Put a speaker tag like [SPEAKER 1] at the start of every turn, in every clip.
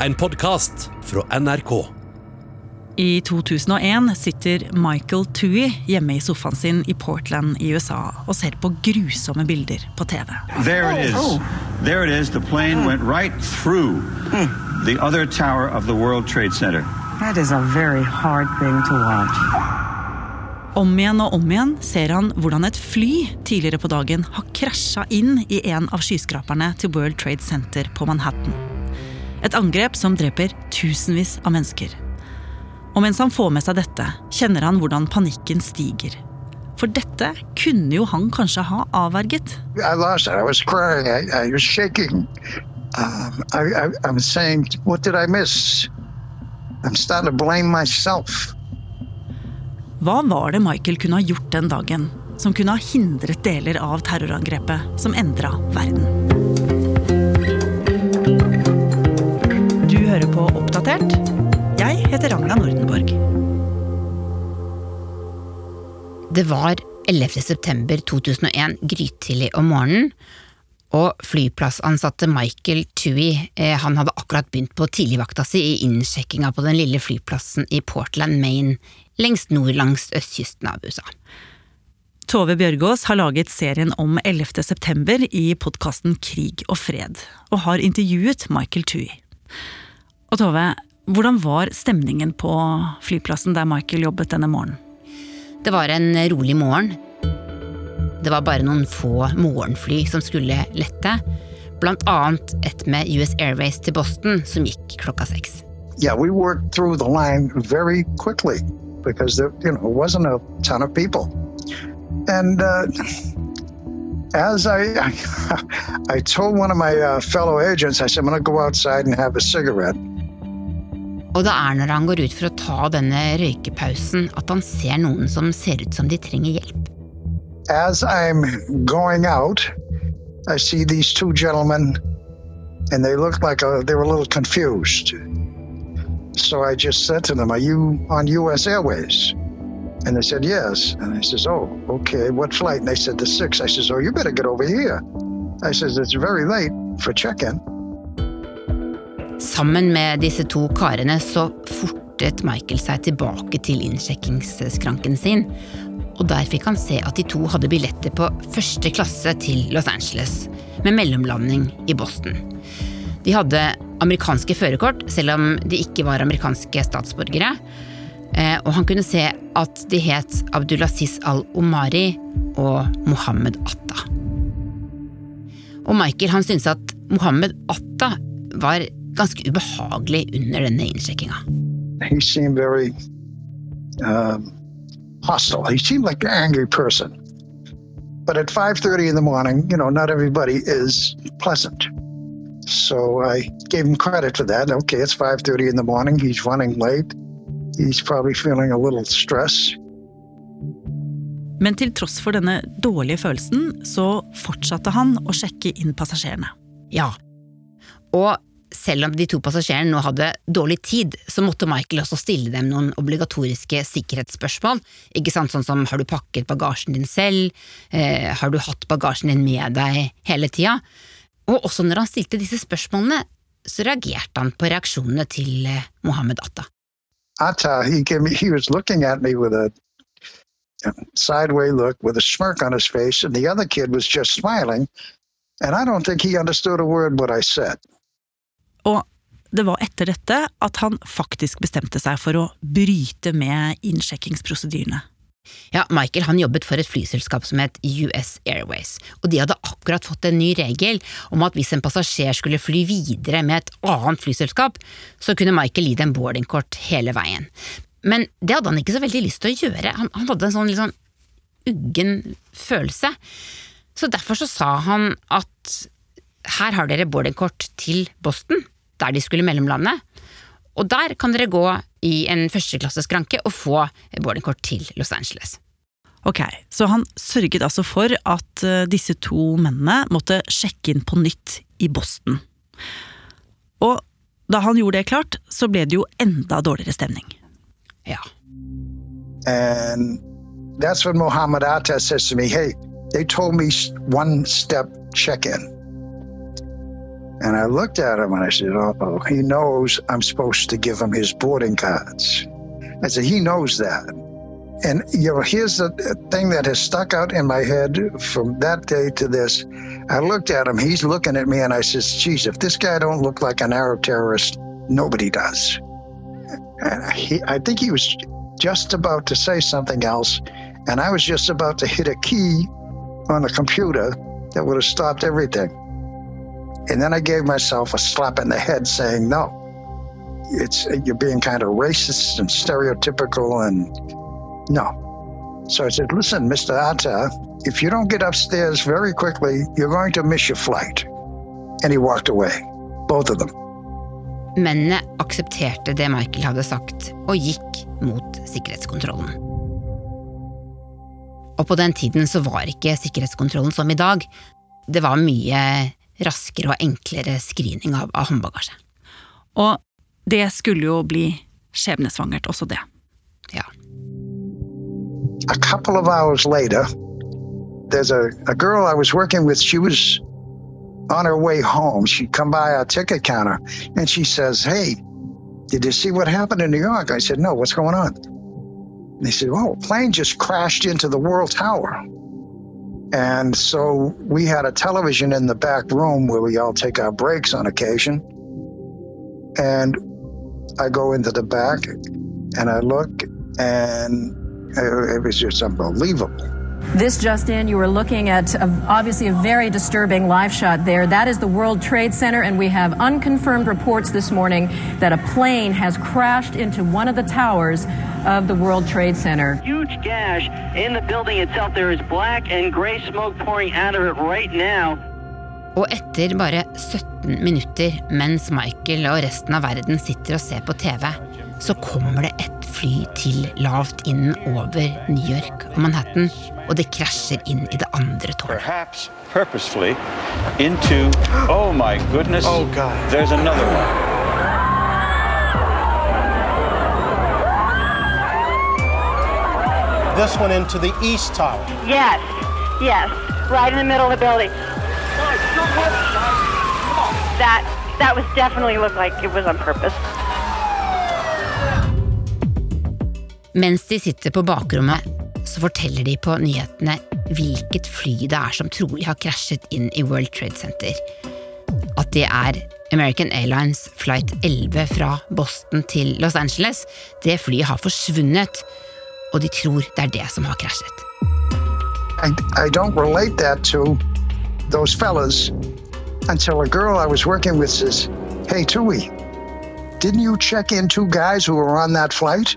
[SPEAKER 1] en podkast fra NRK.
[SPEAKER 2] I 2001 sitter Michael Tui hjemme i sofaen sin i Portland i USA og ser på grusomme bilder på TV.
[SPEAKER 3] There it is. There it is. The plane went right through the other tower of the World Trade Center.
[SPEAKER 4] That is a very hard thing to watch.
[SPEAKER 2] Om igjen og om igjen ser han hvordan et fly tidligere på dagen har krasja inn i en av skyskraperne til World Trade Center på Manhattan. Et angrep som dreper tusenvis av mennesker. Og mens han får med seg dette, kjenner han hvordan panikken stiger. For dette kunne jo han kanskje ha avverget.
[SPEAKER 5] I lost it. I was crying. I, I was shaking. Um, I, I, I'm saying, what did I miss? I'm starting to blame myself.
[SPEAKER 2] Hva var det Michael kunne ha gjort den dagen som kunne ha hindret deler av terrorangrepet som endra verden? Oppdatert. Jeg heter Ragna Nordenborg.
[SPEAKER 6] Det var 11. september 2001 grytidlig om morgenen, og flyplassansatte Michael Tui eh, han hadde akkurat begynt på tidligvakta si i innsjekkinga på den lille flyplassen i Portland, Maine, lengst nord langs østkysten av USA.
[SPEAKER 2] Tove Bjørgaas har laget serien om 11. september i podkasten Krig og fred, og har intervjuet Michael Tui. Og Tove, hvordan var stemningen på flyplassen der Michael jobbet denne morgenen?
[SPEAKER 6] Det var en rolig morgen. Det var bare noen få morgenfly som skulle lette, blant annet et med US Airways til Boston som gikk klokka seks.
[SPEAKER 5] Yeah, we worked through the line very quickly because there, you know, wasn't a ton of people. And uh, as I, I, I told one of my uh, fellow agents, I said, I'm going to go outside and have a cigarette.
[SPEAKER 6] Og det er når han går ut for å ta denne røykepausen at han ser noen som ser ut som de trenger hjelp.
[SPEAKER 5] As I'm going out, I see these two gentlemen, and they look like they were a little confused. So I just said to them, Are you on US Airways? And they said, Yes. And I says, Oh, okay. What flight? And they said, The six. I says, Oh, you better get over here. I says, It's very late for check in.
[SPEAKER 6] Sammen med disse to karene så fortet Michael seg tilbake til innsjekkingsskranken sin, og der fikk han se at de to hadde billetter på første klasse til Los Angeles, med mellomlanding i Boston. De hadde amerikanske førerkort, selv om de ikke var amerikanske statsborgere. Eh, og han kunne se at de het Abdulaziz al-Omari og Mohammed Atta. Og Michael han syntes at Mohammed Atta var ganske ubehagelig under denne innsjekkinga.
[SPEAKER 5] Um, hostile. He seemed like an angry person. But at 5:30 in the morning, you know, not everybody is pleasant. So I gave him credit for that. Okay, it's 5:30 in the morning. He's running late. He's probably feeling a little stress.
[SPEAKER 2] Men til tross for denne dårlige følelsen, så fortsatte han å sjekke inn passasjerene.
[SPEAKER 6] Ja. Og selv om de to passasjerene nå hadde dårlig tid, så måtte Michael også stille dem noen obligatoriske sikkerhetsspørsmål. Ikke sant, Sånn som har du pakket bagasjen din selv, eh, har du hatt bagasjen din med deg hele tida? Og også når han stilte disse spørsmålene, så reagerte han på reaksjonene til eh, Mohammed Atta.
[SPEAKER 5] Atta, he me, he was looking at me with a smirk on his face, and the other kid was just smiling. And I don't think he understood a word what I said.
[SPEAKER 2] Og det var etter dette at han faktisk bestemte seg for å bryte med innsjekkingsprosedyrene.
[SPEAKER 6] Ja, Michael han jobbet for et flyselskap som het US Airways, og de hadde akkurat fått en ny regel om at hvis en passasjer skulle fly videre med et annet flyselskap, så kunne Michael gi dem boardingkort hele veien. Men det hadde han ikke så veldig lyst til å gjøre, han, han hadde en sånn sånn uggen følelse. Så derfor så sa han at her har dere boardingkort til Boston, der de skulle mellomlande, og der kan dere gå i en førsteklasseskranke og få boardingkort til Los Angeles.
[SPEAKER 2] Ok, Så han sørget altså for at eh, disse to mennene måtte sjekke inn på nytt i Boston. Og da han gjorde det klart, så ble det jo enda dårligere stemning.
[SPEAKER 6] Ja.
[SPEAKER 5] And that's when Mohammed Atta says to me, Hey, they told me one step check in. And I looked at him and I said, Oh, he knows I'm supposed to give him his boarding cards. I said, He knows that. And, you know, here's the thing that has stuck out in my head from that day to this. I looked at him, he's looking at me, and I says, Geez, if this guy don't look like an Arab terrorist, nobody does. And he, I think he was just about to say something else, and I was just about to hit a key on the computer that would have stopped everything. And then I gave myself a slap in the head saying, no, it's you're being kind of racist and stereotypical and no. So I said, listen, Mr. Atta, if you don't get upstairs very quickly, you're going to miss your flight. And he walked away, both of them.
[SPEAKER 6] Mennene aksepterte det Michael hadde sagt, og gikk mot sikkerhetskontrollen. Og på den tiden så var ikke sikkerhetskontrollen som i dag. Det var mye raskere og enklere screening av, av håndbagasje.
[SPEAKER 2] Og det skulle jo bli skjebnesvangert, også det.
[SPEAKER 6] Ja.
[SPEAKER 5] A couple of hours later, there's a, a girl I was working with. She was on her way home. She'd come by our ticket counter and she says, Hey, did you see what happened in New York? I said, No, what's going on? And they said, Oh, a plane just crashed into the World Tower. And so we had a television in the back room where we all take our breaks on occasion. And I go into the back and I look, and it was just unbelievable.
[SPEAKER 7] This just in, you were looking at a, obviously a very disturbing live shot there. That is the World Trade Center, and we have unconfirmed reports this morning that a plane has crashed into one of the towers of the World Trade Center.
[SPEAKER 8] Huge gash in the building itself. There is black and gray smoke pouring out of it right now.
[SPEAKER 6] Og etter bare 17 minutter, mens Michael og resten av verden sitter og ser på TV, så kommer det et fly til lavt inn over New York og Manhattan, og det krasjer inn i det andre tårnet.
[SPEAKER 3] Perhaps purposefully into. Oh my goodness. Oh God. There's another one.
[SPEAKER 9] This one into the east tower.
[SPEAKER 10] Yes, yes, right in the middle of the building. That that was definitely looked like it was on purpose.
[SPEAKER 6] Mens de sitter på bakrommet, så forteller de på nyhetene hvilket fly det er som trolig har krasjet inn i World Trade Center. At det er American Airlines flight 11 fra Boston til Los Angeles. Det flyet har forsvunnet, og de tror det er det som har krasjet.
[SPEAKER 5] I, I don't relate that to those fellas until a girl I was working with says, Tui, didn't you check in two guys who were on that flight?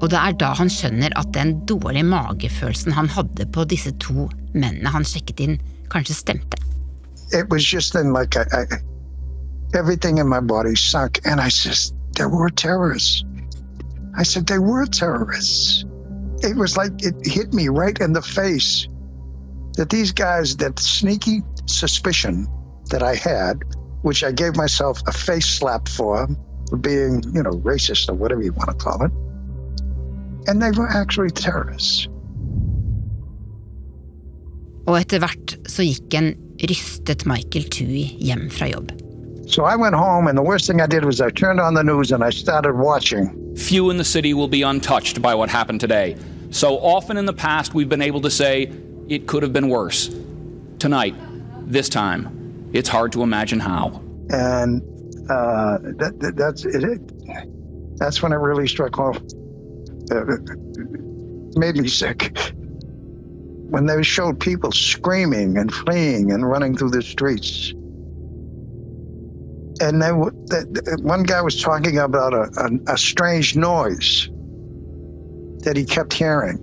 [SPEAKER 6] Og det er da han skjønner at den dårlige magefølelsen han hadde på disse to mennene han sjekket inn, kanskje stemte.
[SPEAKER 5] It was just then like everything in my body sunk, and I said, There were terrorists. I said, They were terrorists. It was like it hit me right in the face that these guys, that sneaky suspicion that I had, which I gave myself a face slap for, for being, you know, racist or whatever you want to call it, and they were actually terrorists.
[SPEAKER 6] Og etter hvert så gikk en rystet Michael Tui hjem fra jobb.
[SPEAKER 5] So I went home, and the worst thing I did was I turned on the news and I started watching.
[SPEAKER 11] Few in the city will be untouched by what happened today. So often in the past, we've been able to say it could have been worse. Tonight, this time, it's hard to imagine how.
[SPEAKER 5] And uh, that, that, that's it. That's when it really struck home. Uh, made me sick. When they showed people screaming and fleeing and running through the streets. And then one guy was talking about a, a, a strange noise that he kept hearing.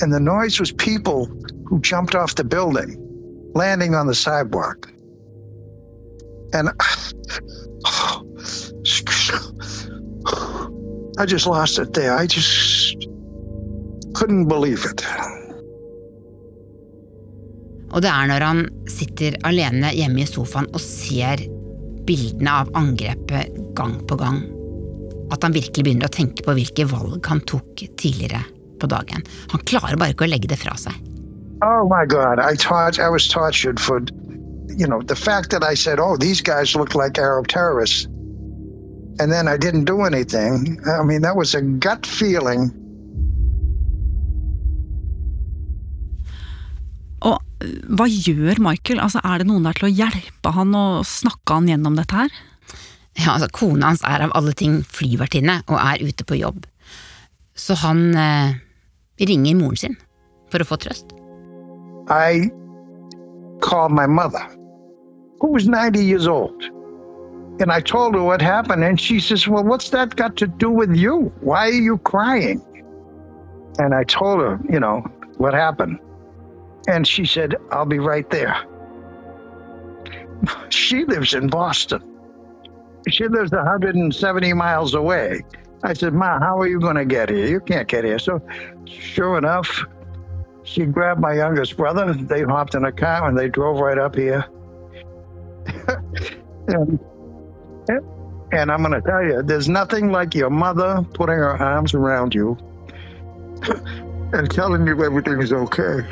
[SPEAKER 5] And the noise was people who jumped off the building, landing on the sidewalk. And I just lost it there. I just couldn't believe it.
[SPEAKER 6] Og det er når han sitter alene hjemme i sofaen og ser bildene av angrepet gang på gang, at han virkelig begynner å tenke på hvilke valg han tok tidligere på dagen. Han klarer bare ikke å legge det fra seg.
[SPEAKER 5] Oh my God, I, taught, I was tortured for you know, the fact that I said, oh, these guys look like Arab terrorists, and then I didn't do anything, I mean, that was a gut feeling.
[SPEAKER 2] Og hva gjør Michael? Altså, er det noen der til å hjelpe han og snakke han gjennom dette her?
[SPEAKER 6] Ja, altså, Kona hans er av alle ting flyvertinne og er ute på jobb. Så han eh, ringer moren sin for å få trøst.
[SPEAKER 5] I called my mother, who was 90 years old. And I told her what happened, and she says, Well, what's that got to do with you? Why are you crying? And I told her, you know, what happened. And she said, I'll be right there. She lives in Boston. She lives 170 miles away. I said, Ma, how are you going to get here? You can't get here. So, sure enough, she grabbed my youngest brother. They hopped in a car and they drove right up here. and, and I'm going to tell you, there's nothing like your mother putting her arms around you and telling you everything's okay.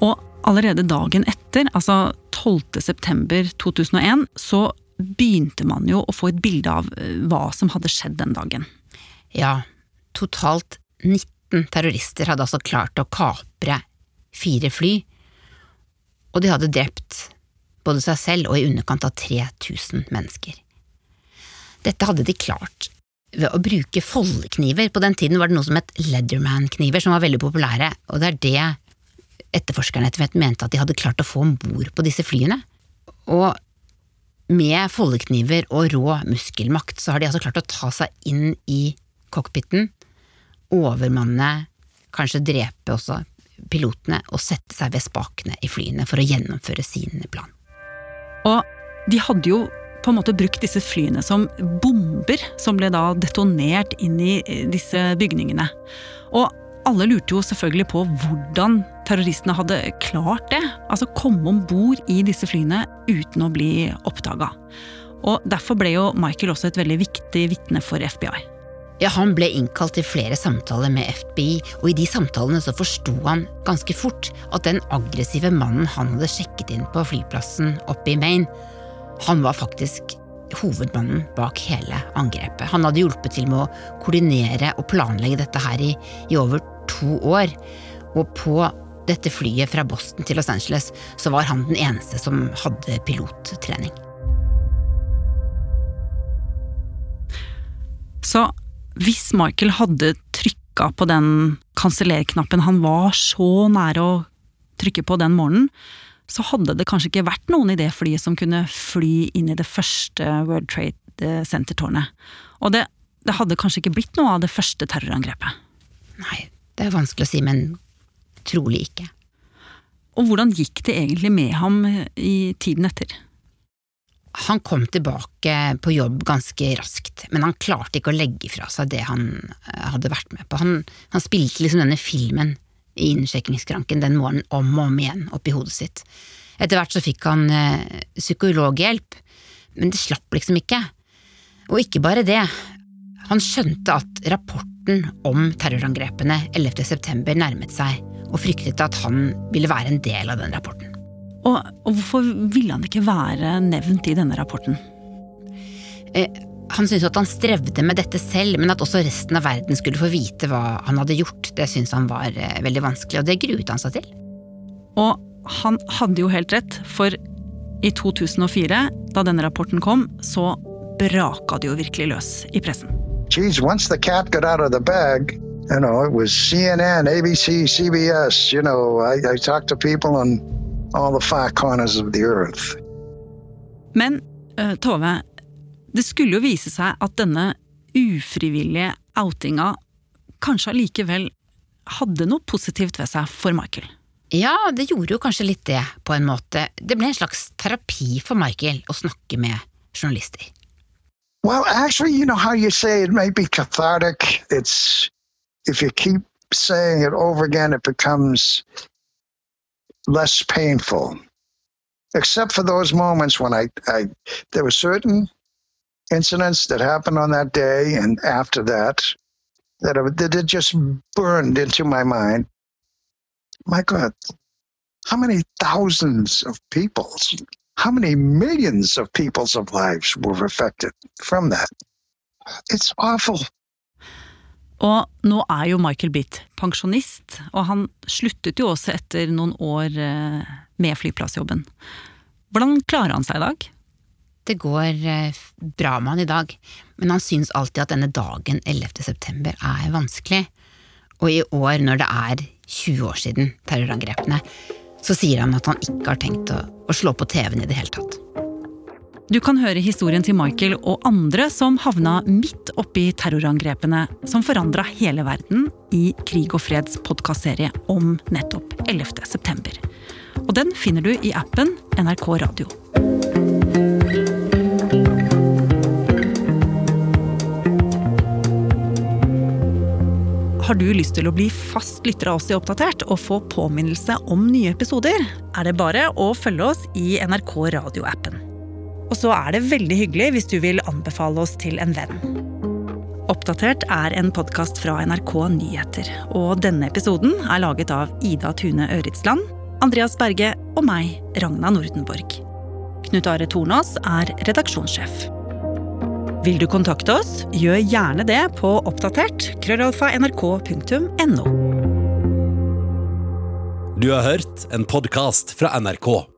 [SPEAKER 2] Og allerede dagen etter, altså 12. september 2001, så begynte man jo å få et bilde av eh, hva som hadde skjedd den dagen.
[SPEAKER 6] Ja, totalt 19 terrorister hadde altså klart å kapre fire fly, og de hadde drept både seg selv og i underkant av 3000 mennesker. Dette hadde de klart ved å bruke foldekniver. På den tiden var det noe som het Leatherman-kniver, som var veldig populære, og det er det etterforskerne etter hvert mente at de hadde klart å få om bord på disse flyene. Og med foldekniver og rå muskelmakt så har de altså klart å ta seg inn i cockpiten, overmanne, kanskje drepe også pilotene å sette seg ved spakene i flyene for å gjennomføre sin plan.
[SPEAKER 2] Og de hadde jo på en måte brukt disse flyene som bomber, som ble da detonert inn i disse bygningene. Og alle lurte jo selvfølgelig på hvordan terroristene hadde klart det. Altså komme om bord i disse flyene uten å bli oppdaga. Og derfor ble jo Michael også et veldig viktig vitne for FBI.
[SPEAKER 6] Ja, Han ble innkalt til flere samtaler med FBI, og i de samtalene så forsto han ganske fort at den aggressive mannen han hadde sjekket inn på flyplassen oppe i Maine, han var faktisk hovedmannen bak hele angrepet. Han hadde hjulpet til med å koordinere og planlegge dette her i, i over to år, og på dette flyet fra Boston til Los Angeles så var han den eneste som hadde pilottrening.
[SPEAKER 2] Så hvis Michael hadde trykka på den kansellerknappen han var så nære å trykke på den morgenen, så hadde det kanskje ikke vært noen i det flyet som kunne fly inn i det første World Trade Center-tårnet. Og det, det hadde kanskje ikke blitt noe av det første terrorangrepet.
[SPEAKER 6] Nei, det er vanskelig å si, men trolig ikke.
[SPEAKER 2] Og hvordan gikk det egentlig med ham i tiden etter?
[SPEAKER 6] Han kom tilbake på jobb ganske raskt, men han klarte ikke å legge fra seg det han eh, hadde vært med på. Han, han spilte liksom denne filmen i innsjekkingsskranken den morgenen om og om igjen oppi hodet sitt. Etter hvert så fikk han eh, psykologhjelp, men det slapp liksom ikke. Og ikke bare det, han skjønte at rapporten om terrorangrepene 11.9 nærmet seg, og fryktet at han ville være en del av den rapporten.
[SPEAKER 2] Og, og hvorfor ville han ikke være nevnt i denne rapporten?
[SPEAKER 6] Eh, han syntes at han strevde med dette selv, men at også resten av verden skulle få vite hva han hadde gjort, det syntes han var eh, veldig vanskelig, og det gruet han seg til.
[SPEAKER 2] Og han hadde jo helt rett, for i 2004, da denne rapporten kom, så braka det jo virkelig løs i pressen.
[SPEAKER 5] geez, once the cat got out of the bag, you know, it was CNN, ABC, CBS. You know, I, I talked to people on all the far corners of the earth.
[SPEAKER 2] Men uh, Tove, det skulle jo vise seg at denne ufrivillige outinga kanskje allikevel hadde noe positivt ved seg for Michael.
[SPEAKER 6] Ja, det gjorde jo kanskje litt det, på en måte. Det ble en slags terapi for Michael å snakke med journalister.
[SPEAKER 5] Well, actually, you know how you say it may be cathartic. It's if you keep saying it over again, it becomes less painful. Except for those moments when I, I there were certain incidents that happened on that day and after that that, that it just burned into my mind. My God, how many thousands of people's, how many millions of people's of lives were affected from that? It's awful.
[SPEAKER 2] Og nå er jo Michael Bitt pensjonist, og han sluttet jo også etter noen år eh, med flyplassjobben. Hvordan klarer han seg i dag?
[SPEAKER 6] Det går eh, bra med han i dag, men han syns alltid at denne dagen 11. september er vanskelig. Og i år, når det er 20 år siden terrorangrepene, så sier han at han ikke har tenkt å, å slå på TV-en i det hele tatt.
[SPEAKER 2] Du kan høre historien til Michael og andre som havna midt oppi terrorangrepene som forandra hele verden, i Krig og freds podkastserie om nettopp 11. september. Og den finner du i appen NRK Radio. Har du lyst til å bli fast lytter av oss i Oppdatert og få påminnelse om nye episoder, er det bare å følge oss i NRK Radio-appen. Så er det veldig hyggelig hvis du vil anbefale oss til en venn. Oppdatert er en podkast fra NRK Nyheter. Og denne episoden er laget av Ida Tune Øritsland, Andreas Berge og meg, Ragna Nordenborg. Knut Are Tornås er redaksjonssjef. Vil du kontakte oss, gjør gjerne det på oppdatert krøllalfa nrk.no.
[SPEAKER 1] Du har hørt en podkast fra NRK.